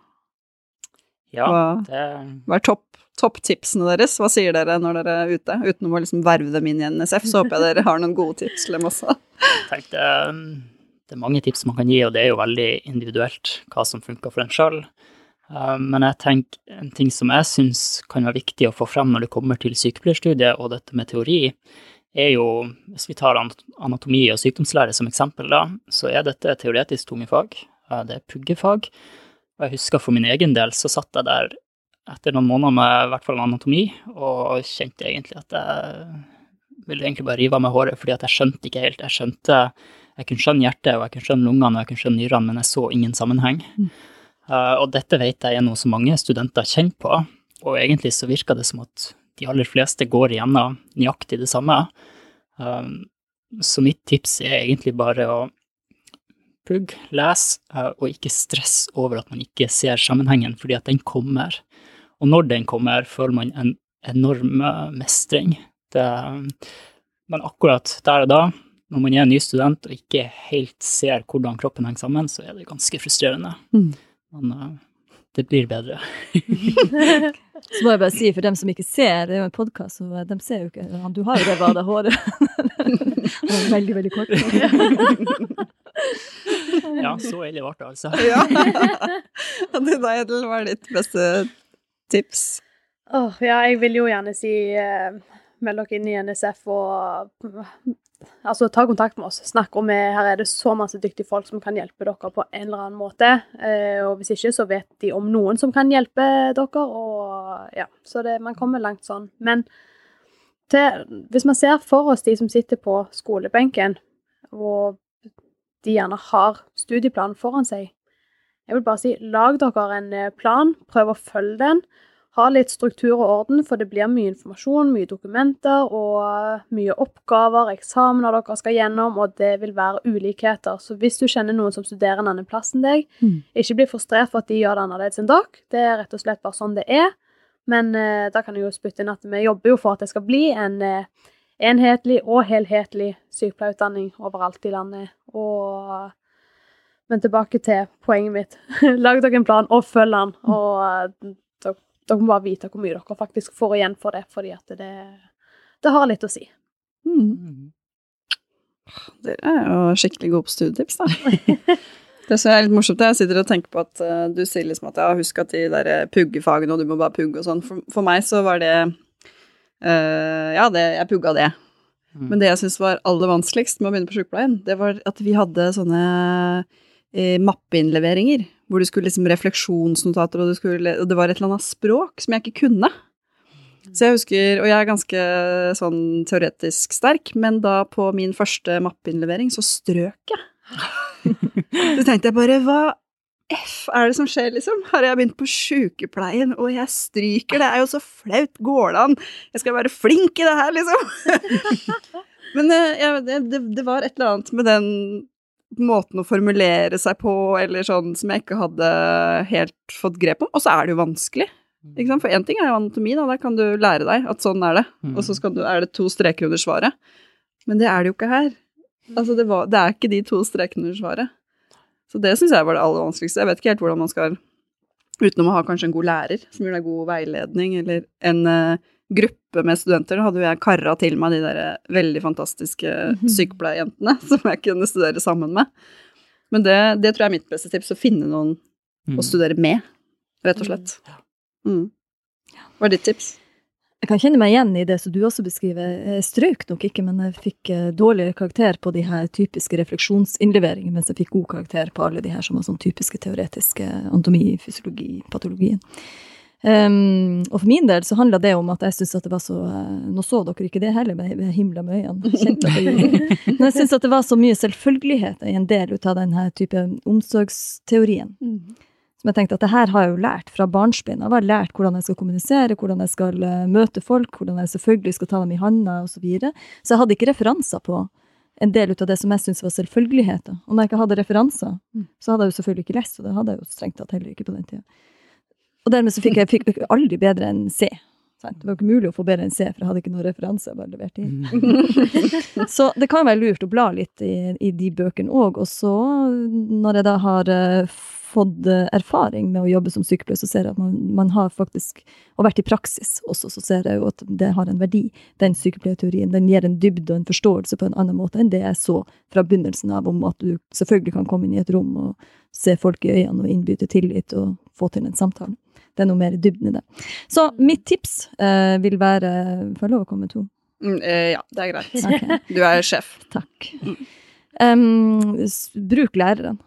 Ja, det Hva er topp, topptipsene deres? Hva sier dere når dere er ute? Uten å liksom verve dem inn i NSF, så håper jeg dere har noen gode tips til dem også. tenkte, det er mange tips man kan gi, og det er jo veldig individuelt hva som funker for en sjøl. Eh, men jeg tenker en ting som jeg syns kan være viktig å få frem når det kommer til sykepleierstudiet og dette med teori, er jo, hvis vi tar anatomi og sykdomslære som eksempel, da, så er dette teoretisk tunge fag. Eh, det er puggefag. Og jeg husker for min egen del så satt jeg der etter noen måneder med i hvert fall anatomi, og kjente egentlig at jeg ville egentlig bare rive av meg håret, fordi at jeg skjønte ikke helt. Jeg skjønte Jeg kunne skjønne hjertet, og jeg kunne skjønne lungene, og jeg kunne skjønne nyrene, men jeg så ingen sammenheng. Mm. Uh, og dette vet jeg er noe som mange studenter kjenner på, og egentlig så virker det som at de aller fleste går igjennom nøyaktig det samme. Uh, så mitt tips er egentlig bare å plugg, lese, uh, og ikke stress over at man ikke ser sammenhengen, fordi at den kommer. Og når den kommer, føler man en enorm mestring. Det, men akkurat der og da, når man er ny student og ikke helt ser hvordan kroppen henger sammen, så er det ganske frustrerende. Mm. Men uh, det blir bedre. [LAUGHS] så må jeg bare si, for dem som ikke ser, det er jo en podkast, så de ser jo ikke Du har jo det vada håret. [LAUGHS] det veldig, veldig kort. ja, så ille ble det altså. [LAUGHS] ja. Det da, Edel, hva er ditt beste tips? Oh, ja, jeg vil jo gjerne si uh, meld dere inn i NSF og altså, ta kontakt med oss. Snakk om det. Her er det så masse dyktige folk som kan hjelpe dere på en eller annen måte. Eh, og hvis ikke, så vet de om noen som kan hjelpe dere. Og ja, så det, man kommer langt sånn. Men til, hvis man ser for oss de som sitter på skolebenken, og de gjerne har studieplanen foran seg Jeg vil bare si, lag dere en eh, plan, prøv å følge den. Ha litt struktur og orden, for det blir mye informasjon, mye dokumenter og mye oppgaver, eksamener dere skal gjennom, og det vil være ulikheter. Så hvis du kjenner noen som studerer en annen plass enn deg, mm. ikke bli frustrert for at de gjør det annerledes enn dere. Det er rett og slett bare sånn det er. Men eh, da kan jeg jo spytte inn at vi jobber jo for at det skal bli en eh, enhetlig og helhetlig sykepleierutdanning overalt i landet. Og men tilbake til poenget mitt. [LAUGHS] Lag dere en plan, og følg den. Og dere må bare vite hvor mye dere faktisk får igjen for det, fordi at det, det har litt å si. Mm. Dere er jo skikkelig gode på studietips, da. [LAUGHS] Det som er litt morsomt, jeg sitter og tenker på at uh, du sier liksom at ja, husk at de der eh, puggefagene, og du må bare pugge og sånn. For, for, meg så var det uh, Ja, det, jeg pugga det. Mm. Men det jeg syns var aller vanskeligst med å begynne på sykepleien, det var at vi hadde sånne uh, mappeinnleveringer hvor du skulle liksom refleksjonsnotater, og, skulle, og det var et eller annet språk som jeg ikke kunne. Så jeg husker, og jeg er ganske sånn teoretisk sterk, men da på min første mappeinnlevering så strøk jeg. [LAUGHS] Så tenkte jeg bare, hva F er det som skjer, liksom? Har jeg begynt på sjukepleien, og jeg stryker? Det er jo så flaut. Går det an? Jeg skal være flink i det her, liksom. [LAUGHS] Men eh, jeg, det, det, var et eller annet med den måten å formulere seg på, eller sånn som jeg ikke hadde helt fått grep om. Og så er det jo vanskelig. Ikke sant? For én ting er jo anatomi, da. Der kan du lære deg at sånn er det. Mm. Og så du, er det to streker under svaret. Men det er det jo ikke her. Altså, det, var, det er ikke de to strekene under svaret. Så det syns jeg var det aller vanskeligste. Jeg vet ikke helt hvordan man skal Utenom å ha kanskje en god lærer som gir deg god veiledning, eller en uh, gruppe med studenter, da hadde jo jeg kara til meg de der veldig fantastiske mhm. sykepleierjentene [LAUGHS] som jeg kunne studere sammen med. Men det, det, tror jeg er mitt beste tips, å finne noen mm. å studere med, rett og slett. Mm. Hva er ditt tips? Jeg kan kjenne meg igjen i det som du også beskriver. Jeg strøk nok ikke, men jeg fikk eh, dårligere karakter på de her typiske refleksjonsinnleveringene, mens jeg fikk god karakter på alle de her som var sånn typiske teoretiske anatomi, fysiologi, patologien. Um, og for min del så handla det om at jeg syntes at det var så uh, Nå så dere ikke det heller, men jeg himla med øynene. Men jeg syntes at det var så mye selvfølgeligheter i en del ut av denne type omsorgsteorien. Mm. Som jeg tenkte at det her har jeg jo lært fra barnsben. Jeg har lært hvordan jeg skal kommunisere, hvordan jeg skal uh, møte folk, hvordan jeg selvfølgelig skal ta dem i handa osv. Så, videre. så jeg hadde ikke referanser på en del ut av det som jeg syntes var selvfølgeligheter. Og når jeg ikke hadde referanser, mm. så hadde jeg jo selvfølgelig ikke lest, og det hadde jeg jo strengt tatt heller ikke på den tida. Og dermed så fikk jeg fikk aldri bedre enn C. Det var ikke mulig å få bedre enn C, for jeg hadde ikke noen referanse. bare levert inn. Mm. [LAUGHS] så det kan være lurt å bla litt i, i de bøkene òg. Og så, når jeg da har uh, fått eh, erfaring med å jobbe som sykepleier, så ser jeg at man, man har faktisk Og vært i praksis også, så ser jeg jo at det har en verdi. Den sykepleierteorien den gir en dybde og en forståelse på en annen måte enn det jeg så fra begynnelsen av, om at du selvfølgelig kan komme inn i et rom og se folk i øynene og innby til tillit og få til en samtale. Det er noe mer dybden i det. Så mitt tips eh, vil være Får jeg lov å komme med to? Mm, eh, ja, det er greit. [LAUGHS] Okay. Du er sjef. Takk. Em, s- bruk lærerne.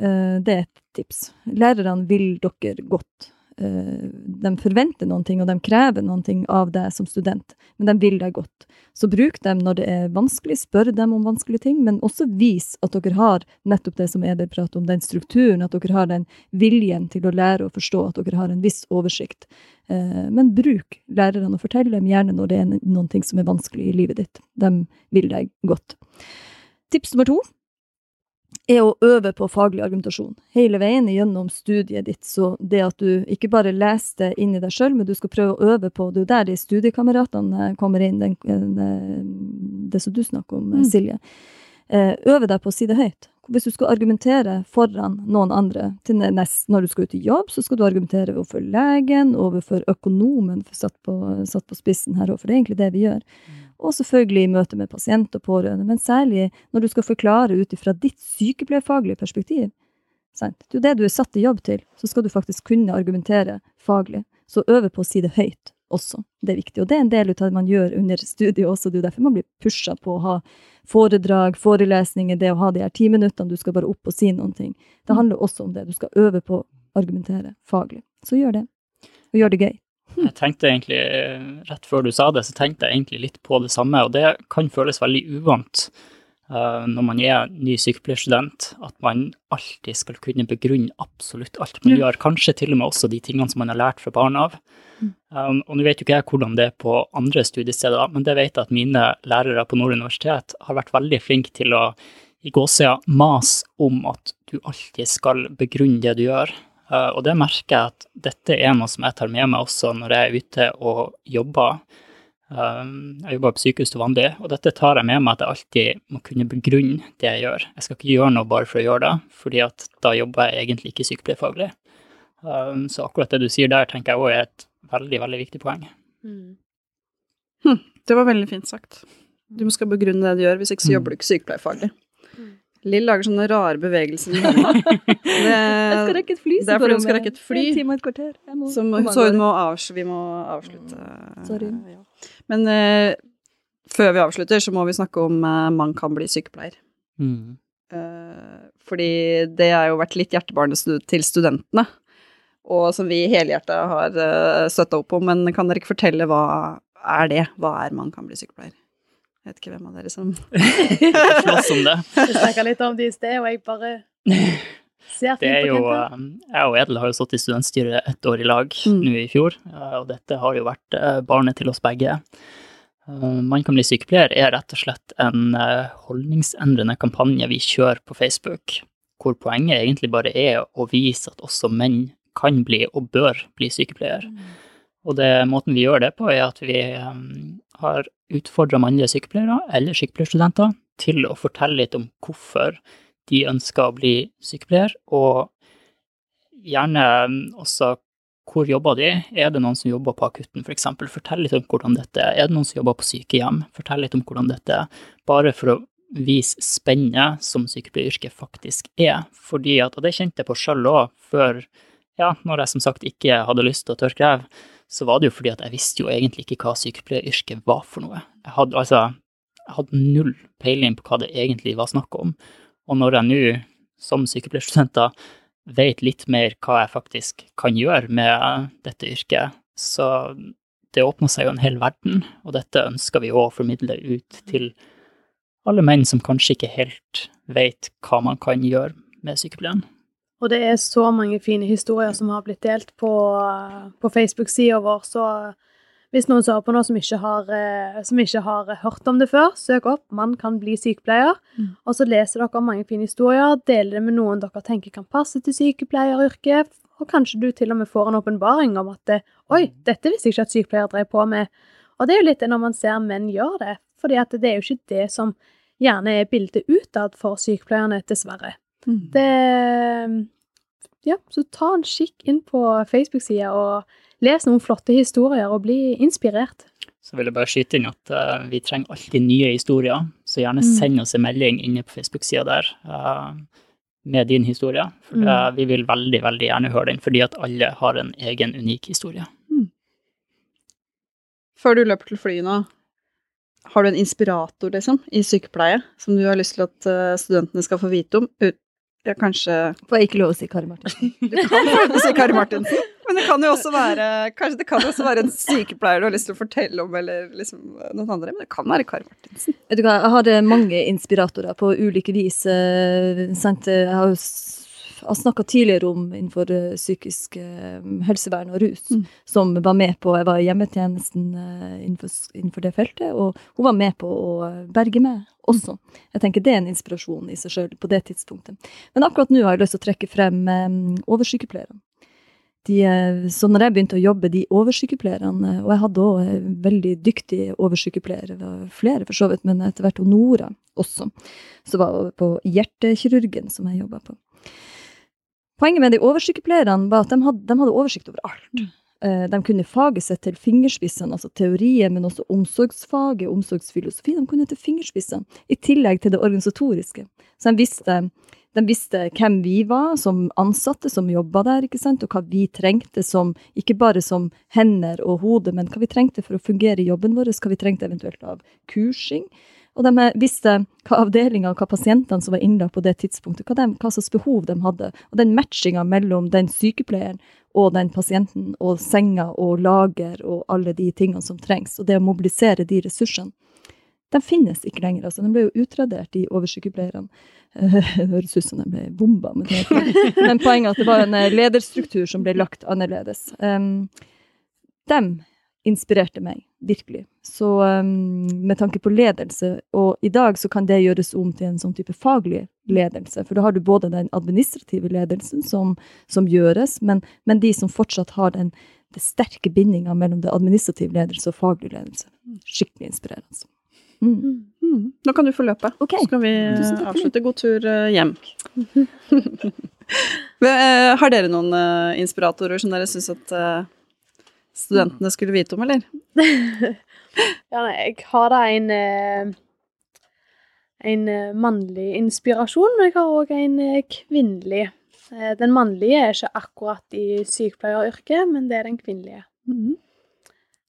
Uh, det er et tips. Lærerne vil dere godt. Eh, de forventer noen ting, og de krever noen ting av deg som student, men de vil deg godt. Så bruk dem når det er vanskelig, spør dem om vanskelige ting, men også vis at dere har nettopp det som Eder prater om, den strukturen, at dere har den viljen til å lære og forstå, at dere har en viss oversikt. Eh, Men bruk lærerne, og fortell dem gjerne når det er noen ting som er vanskelig i livet ditt. De vil deg godt. Tips nummer to er å øve på faglig argumentasjon. Hele veien gjennom studiet ditt. Så det at du ikke bare leser det inn i deg sjøl, men du skal prøve å øve på Det er der de studiekameratene kommer inn, den, den, det som du snakker om, Mm. Silje. Eh, Øve deg på å si det høyt. Hvis du skal argumentere foran noen andre nest, når du skal ut i jobb, så skal du argumentere overfor legen, overfor økonomen, satt, på, satt på spissen her for det er egentlig det vi gjør. Og selvfølgelig i møte med pasient og pårørende, men særlig når du skal forklare ut ifra ditt sykepleierfaglige perspektiv. Sant? Det er det du er satt i jobb til, så skal du faktisk kunne argumentere faglig. Så øve på å si det høyt også. Det er viktig. Og det er en del av det man gjør under studiet også. Det er jo derfor man blir pusha på å ha foredrag, forelesninger, det å ha de her ti minuttene du skal bare opp og si noen ting. Det handler også om det. Du skal øve på å argumentere faglig. Så gjør det. Og gjør det gøy. Jeg tenkte egentlig, eh, Rett før du sa det, så tenkte jeg egentlig litt på det samme, og det kan føles veldig uvant eh, når man er ny sykepleierstudent, at man alltid skal kunne begrunne absolutt alt man gjør, kanskje til og med også de tingene som man har lært fra barn av. Um, og nå vet jo ikke jeg hvordan det er på andre studiesteder, men det vet jeg at mine lærere på Nord universitet har vært veldig flinke til å i gåsida mase om at du alltid skal begrunne det du gjør. Uh, og det merker jeg at dette er noe som jeg tar med meg også når jeg er ute og jobber. Um, jeg jobber på sykehus til vanlig, og dette tar jeg med meg at jeg alltid må kunne begrunne det jeg gjør. Jeg skal ikke gjøre noe bare for å gjøre det, fordi at da jobber jeg egentlig ikke sykepleierfaglig. Um, så akkurat det du sier der, tenker jeg også er et veldig, veldig viktig poeng. Mm. Det var veldig fint sagt. Du skal begrunne det du gjør, hvis ikke så jobber du ikke sykepleierfaglig. Lill lager sånne rare bevegelser med. Jeg skal rekke et fly. det er fordi hun skal rekke et fly. En time og et kvarter. Jeg må- som, så hun må avs vi må avslutte. Sorry. Men uh, før vi avslutter, så må vi snakke om uh, man kan bli sykepleier. Mm. Uh, fordi det har jo vært litt hjertebarnet til studentene, og som vi helhjerta har uh, støtta opp om. Men kan dere ikke fortelle hva er det? Hva er man kan bli sykepleier? Jeg vet ikke hvem av dere som [LAUGHS] Slåss om det. Vi snakka litt om det i sted, og jeg bare ser Det er fint på jo, um, jeg og Edel har jo stått i studentstyret ett år i lag Mm. nå i fjor, og dette har jo vært uh, barnet til oss begge. Uh, Man kan bli sykepleier er rett og slett en uh, holdningsendrende kampanje vi kjører på Facebook, hvor poenget egentlig bare er å vise at også menn kan bli og bør bli sykepleier. Og det, måten vi gjør det på, er at vi um, utfordra mannlige sykepleiere eller sykepleierstudenter til å fortelle litt om hvorfor de ønsker å bli sykepleier, og gjerne um, også hvor jobber de? Er det noen som jobber på akutten, f.eks.? Fortell litt om hvordan dette er. Er det noen som jobber på sykehjem? Fortell litt om hvordan dette er, bare for å vise spennet som sykepleieryrket faktisk er. Fordi at, og det kjente jeg på sjøl òg, før ja, når jeg som sagt ikke hadde lyst til å tørke ræv, så var det jo fordi at jeg visste jo egentlig ikke hva sykepleieryrket var for noe. Jeg hadde altså jeg hadde null peiling på hva det egentlig var snakk om. Og når jeg nå, som sykepleierstudenter, vet litt mer hva jeg faktisk kan gjøre med dette yrket, så det åpner seg jo en hel verden, og dette ønsker vi å formidle ut til alle menn som kanskje ikke helt vet hva man kan gjøre med sykepleien. Og det er så mange fine historier som har blitt delt på, på Facebook-sida vår, så hvis noen hører på nå som ikke, har, eh, som ikke har hørt om det før, søk opp 'Man kan bli sykepleier', Mm. og så leser dere mange fine historier, deler det med noen dere tenker kan passe til sykepleieryrket, og kanskje du til og med får en åpenbaring om at det, 'oi, dette visste jeg ikke at sykepleiere drev på med'. Og det er jo litt det når man ser menn gjør det, fordi det er jo ikke det som gjerne er bildet utad for sykepleierne, dessverre. Mm. Det ja, så ta en kikk inn på Facebook-sida og les noen flotte historier og bli inspirert. Så vil jeg bare skyte inn at uh, vi trenger alltid nye historier, så gjerne Mm. send oss en melding inne på Facebook-sida der uh, med din historie. For Mm. uh, vi vil veldig, veldig gjerne høre den, fordi at alle har en egen unik historie. Før du løper til flyet nå, har du en inspirator, liksom, i sykepleie, som du har lyst til at eh, studentene skal få vite om? Ut, ja, kanskje Får jeg ikke lov å si Kari Martinsen? [LAUGHS] Du kan faktisk si Kari Martinsen, men det kan jo også være Kanskje det kan jo også være en sykepleier du har lyst til å fortelle om, eller liksom noen andre, men det kan være Kari Martinsen. Vet du hva, jeg eh, mange inspiratorer på ulike vis. eh? Jeg har jo jeg har snakka tidligere om innenfor eh, psykisk eh, helsevern og rus, Mm. som var med på Jeg var i hjemmetjenesten eh, innenfor, innenfor det feltet, og hun var med på å berge meg også. Jeg tenker det er en inspirasjon i seg sjøl på det tidspunktet. Men akkurat nå har jeg lyst til å trekke frem oversykepleierne. De, så når jeg begynte å jobbe, de oversykepleierne, og jeg hadde òg veldig det var flere for så vidt, men etter hvert Nora også, som var på hjertekirurgen som jeg jobba på. Poenget med de oversykepleierne var at de hadde, de hadde oversikt over alt. Eh, De kunne faget sitt til fingerspissene, altså teorien, men også omsorgsfaget, omsorgsfilosofi. De kunne til fingerspissene, i tillegg til det organisatoriske. Så de visste, de visste hvem vi var som ansatte som jobba der, og hva vi trengte som, ikke bare som hender og hode, men hva vi trengte for å fungere i jobben vår, hva vi trengte eventuelt av kursing. Og de visste hva avdelinga og hva pasientene som var innlagt på det tidspunktet, hva, de, hva slags behov de hadde. Og den matchinga mellom den sykepleieren og den pasienten, og senga og lager og alle de tingene som trengs, og det å mobilisere de ressursene, de finnes ikke lenger. altså De ble jo utradert, de oversykepleierne. Eh, [LAUGHS] Det høres ut som de ble bomba, men, men poenget er at det var en eh, lederstruktur som ble lagt annerledes. Um, dem inspirerte meg, virkelig. Så um, med tanke på ledelse, og i dag så kan det gjøres om til en sånn type faglig ledelse, for da har du både den administrative ledelsen som, som gjøres, men, men de som fortsatt har den den sterke bindinga mellom det administrative ledelse og faglig ledelse. Skikkelig inspirerende. Mm. Mm. Nå kan du få løpe. Okay. Så skal vi for avslutte. God tur eh, hjem. [LAUGHS] Eh, Har dere noen eh, inspiratorer som dere syns at eh, studentene skulle vite om, eller? [LAUGHS] Ja, nei, jeg har da en eh, en eh, mannlig inspirasjon, men jeg har òg en eh, kvinnelig. Den mannlige er ikke akkurat i sykepleieryrket, men det er den kvinnelige.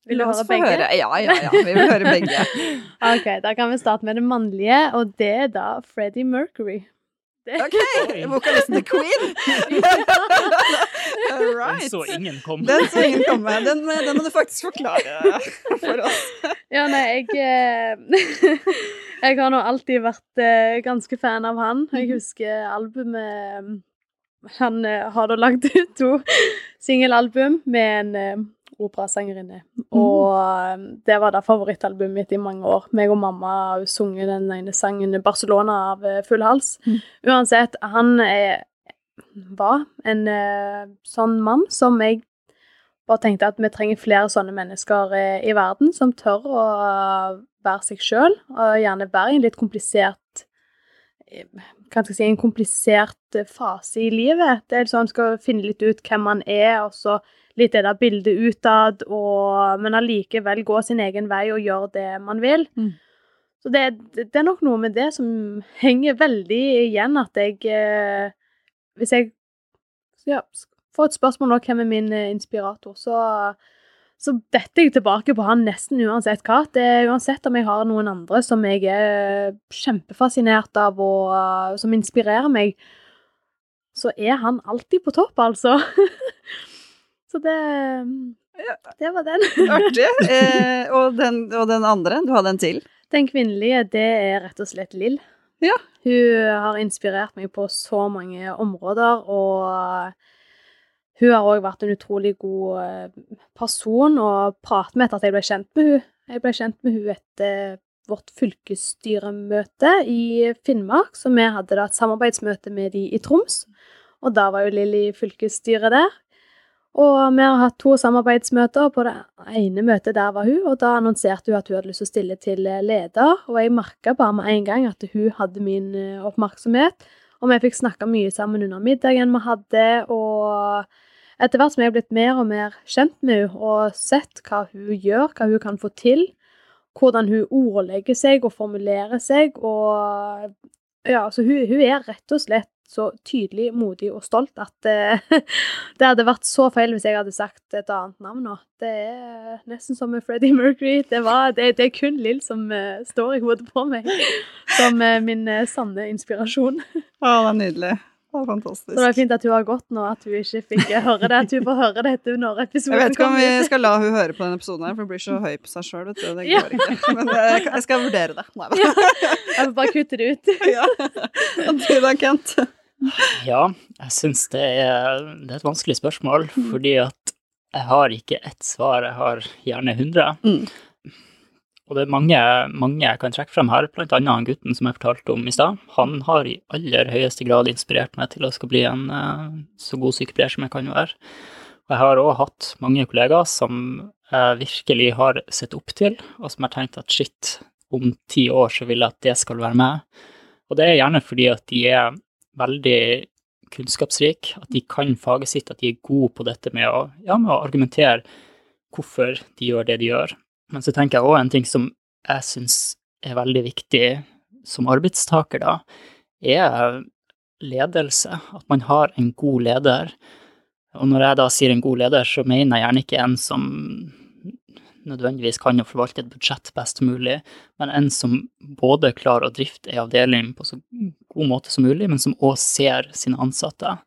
Vil du høre begge? høre. Ja, ja, ja. Vi vil høre begge. [LAUGHS] Ok, Da kan vi starte med det mannlige, og det er da Freddie Mercury. Det- Ok, [LAUGHS] vokalisten til Queen. [LAUGHS] All Den så ingen komme. Den så ingen komme. Den, den må du faktisk forklare for oss. Ja, nei, jeg eh, [LAUGHS] Jeg har nå alltid vært eh, ganske fan av han. Jeg husker albumet eh, Han eh, har da lagd ut to singelalbum med en eh, operasangerinne. Og eh, det var da favorittalbumet mitt i mange år. Meg og mamma har sunget den ene sangen 'Barcelona' av eh, full hals. Mm. Uansett, han er, var en eh, sånn mann som jeg bare tenkte at vi trenger flere sånne mennesker eh, i verden som tør å eh, være seg sjøl, og gjerne være i en litt komplisert kan hva skal jeg si, en komplisert eh, fase i livet. Det er sånn skal finne litt ut hvem man er, og så litt det der bildet utad, og, men allikevel gå sin egen vei og gjøre det man vil. Mm. Så det, det er nok noe med det som henger veldig igjen, at jeg eh, Hvis jeg ja, får et spørsmål nå hvem er min eh, inspirator, så så detter jeg tilbake på han nesten uansett hva. Det er Uansett om jeg har noen andre som jeg er kjempefascinert av, og som inspirerer meg, så er han alltid på topp, altså. [LAUGHS] så det Det var den. [LAUGHS] Artig. Eh, og, den, og den andre? Du hadde en til? Den kvinnelige, det er rett og slett Lill. Ja. Hun har inspirert meg på så mange områder, og hun har òg vært en utrolig god eh, person å prate med etter at jeg ble kjent med hun. Jeg ble kjent med hun etter vårt fylkesstyremøte i Finnmark, så vi hadde da et samarbeidsmøte med de i Troms. Og da var jo Lill i fylkesstyret der. Og vi har hatt to samarbeidsmøter, på det ene møtet der var hun, og da annonserte hun at hun hadde lyst til å stille til leder, og jeg merka bare med en gang at hun hadde min eh, oppmerksomhet, Og vi fikk snakka mye sammen under middagen vi hadde, og etter hvert som jeg har blitt mer og mer kjent med henne og sett hva hun gjør, hva hun kan få til, hvordan hun ordlegger seg og formulerer seg, og ja, så hun, hun er rett og slett så tydelig, modig og stolt at eh, [LAUGHS] det hadde vært så feil hvis jeg hadde sagt et annet navn nå. Det er nesten som med Freddie Mercury. Det, var, det, det er kun Lill som eh, står i hodet på meg [LAUGHS] som eh, min eh, sanne inspirasjon. [LAUGHS] Å, det er nydelig. Det var fantastisk. Så det er fint at hun har gått nå, at hun ikke fikk høre det. At hun får høre dette når episoden Jeg vet ikke om vi skal la hun høre på denne episoden, her, for hun blir så høy på seg sjøl. Det Ja. ikke. Men eh, jeg jeg skal vurdere det. Nei, Ja. Jeg får bare kutte det ut. Ja. Og du da, Kent? Ja, jeg syns det, det er et vanskelig spørsmål, fordi at jeg har ikke ett svar, jeg har gjerne hundre. Mm. Og det er mange, mange jeg kan trekke frem her, annet han gutten som jeg fortalte om i stad. Han har i aller høyeste grad inspirert meg til å skal bli en eh, så god sykepleier som jeg kan være. Og jeg har òg hatt mange kollegaer som jeg virkelig har sett opp til, og som har tenkt at shit, om ti år så vil jeg at det skal være meg. Og det er gjerne fordi at de er veldig kunnskapsrike, at de kan faget sitt, at de er gode på dette med å, ja, med å argumentere hvorfor de gjør det de gjør. Men så tenker jeg òg en ting som jeg syns er veldig viktig som arbeidstaker, da, er ledelse. At man har en god leder. Og når jeg da sier en god leder, så mener jeg gjerne ikke en som nødvendigvis kan å forvalte et budsjett best mulig, men en som både klarer å drifte ei avdeling på så god måte som mulig, men som òg ser sine ansatte.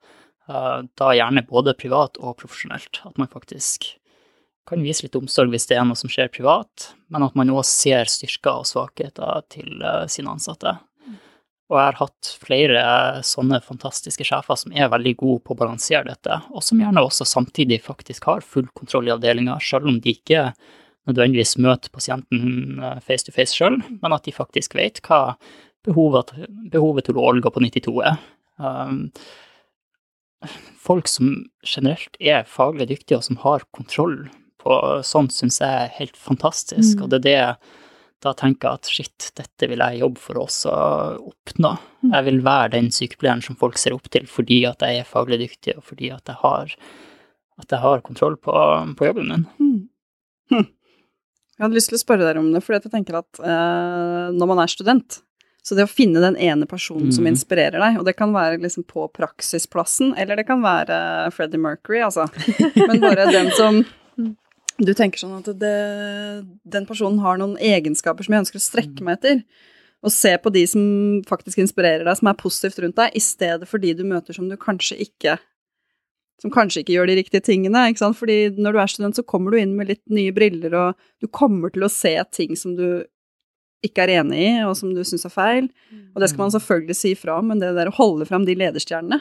Eh, Da gjerne både privat og profesjonelt. At man faktisk kan vise litt omsorg hvis det er noe som skjer privat, men at man òg ser styrker og svakheter til eh, sine ansatte. Og jeg har hatt flere sånne fantastiske sjefer som er veldig gode på å balansere dette, og som gjerne også samtidig faktisk har full kontroll i avdelinga, selv om de ikke nødvendigvis møter pasienten eh, face to face sjøl, men at de faktisk vet hva behovet, behovet til Olga på 92 er. Um, folk som generelt er faglig dyktige, og som har kontroll på sånt, syns jeg er helt fantastisk, Mm. og det er det jeg da tenker at shit, dette vil jeg jobbe for oss å oppnå. Jeg vil være den sykepleieren som folk ser opp til fordi at jeg er faglig dyktig, og fordi at jeg har, at jeg har kontroll på, på jobben min. Hm. Jeg hadde lyst til å spørre dere om det, fordi jeg tenker at eh, når man er student, så det å finne den ene personen som Mhm. inspirerer deg, og det kan være liksom på praksisplassen, eller det kan være Freddie Mercury, altså, [LAUGHS] men bare den som du tenker sånn at det, den personen har noen egenskaper som jeg ønsker å strekke meg etter, og se på de som faktisk inspirerer deg, som er positivt rundt deg, i stedet for de du møter som du kanskje ikke som kanskje ikke gjør de riktige tingene, ikke sant? Fordi når du er student, så kommer du inn med litt nye briller, og du kommer til å se ting som du ikke er enig i, og som du syns er feil. Og det skal man selvfølgelig si fra om, men det der å holde fram de lederstjernene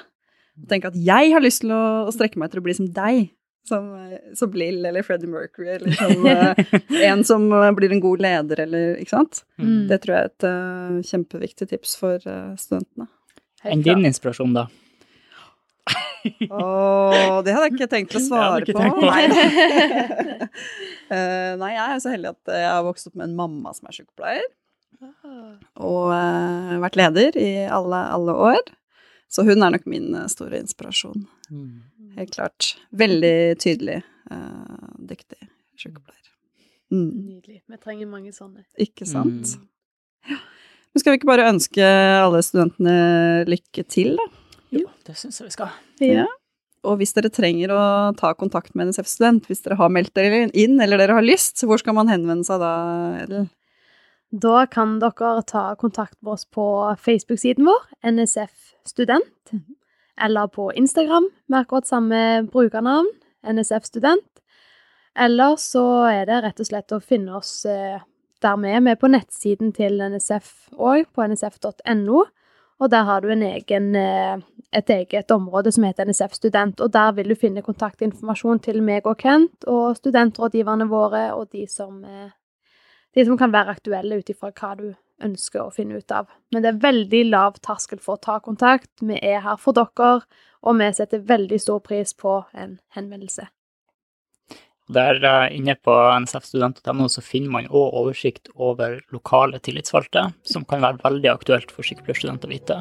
og Tenke at jeg har lyst til å, å strekke meg etter å bli som deg, som, som Lill eller Freddie Mercury, eller som [LAUGHS] eh, en som eh, blir en god leder, eller Ikke sant? Mm. Det tror jeg er et uh, kjempeviktig tips for uh, studentene. Enn din inspirasjon, da? Åh, det hadde jeg ikke tenkt å svare på. tenkt på. Nei. [LAUGHS] [LAUGHS] Eh, nei, jeg er så heldig at jeg har vokst opp med en mamma som er sykepleier, og uh, vært leder i alle, alle år. Så hun er nok min eh, store inspirasjon. Helt klart. Veldig tydelig, uh, dyktig sykepleier. Mm, Nydelig. Vi trenger mange sånne. ikke sant? Ja. Men skal vi ikke bare ønske alle studentene lykke til, da? Jo, det syns jeg vi skal. Ja. Og hvis dere trenger å ta kontakt med NSF Student, hvis dere har meldt dere inn, eller dere har lyst, hvor skal man henvende seg da, Edel? Da kan dere ta kontakt med oss på Facebook-siden vår, NSF Student, eller på Instagram med akkurat samme brukernavn, NSF Student. Eller så er det rett og slett å finne oss eh, der vi er. Er på nettsiden til NSF òg, på nsf.no. Og der har du en egen, eh, et eget område som heter NSF Student, og der vil du finne kontaktinformasjon til meg og Kent, og studentrådgiverne våre, og de som, eh, de som kan være aktuelle ut ifra hva du ønsker å finne ut av. Men det er veldig lav terskel for å ta kontakt. Vi er her for dere, og vi setter veldig stor pris på en henvendelse. Der uh, inne på nsfstudent.no så finner man òg oversikt over lokale tillitsvalgte, som kan være veldig aktuelt for sykepleierstudenter å vite.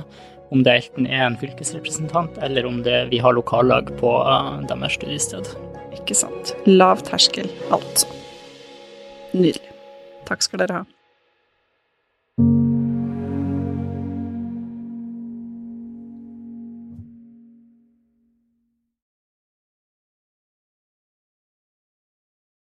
Om det enten er en fylkesrepresentant, eller om det, vi har lokallag på uh, deres studiested. Ikke sant. Lav terskel, altså. Nydelig. Takk skal dere ha.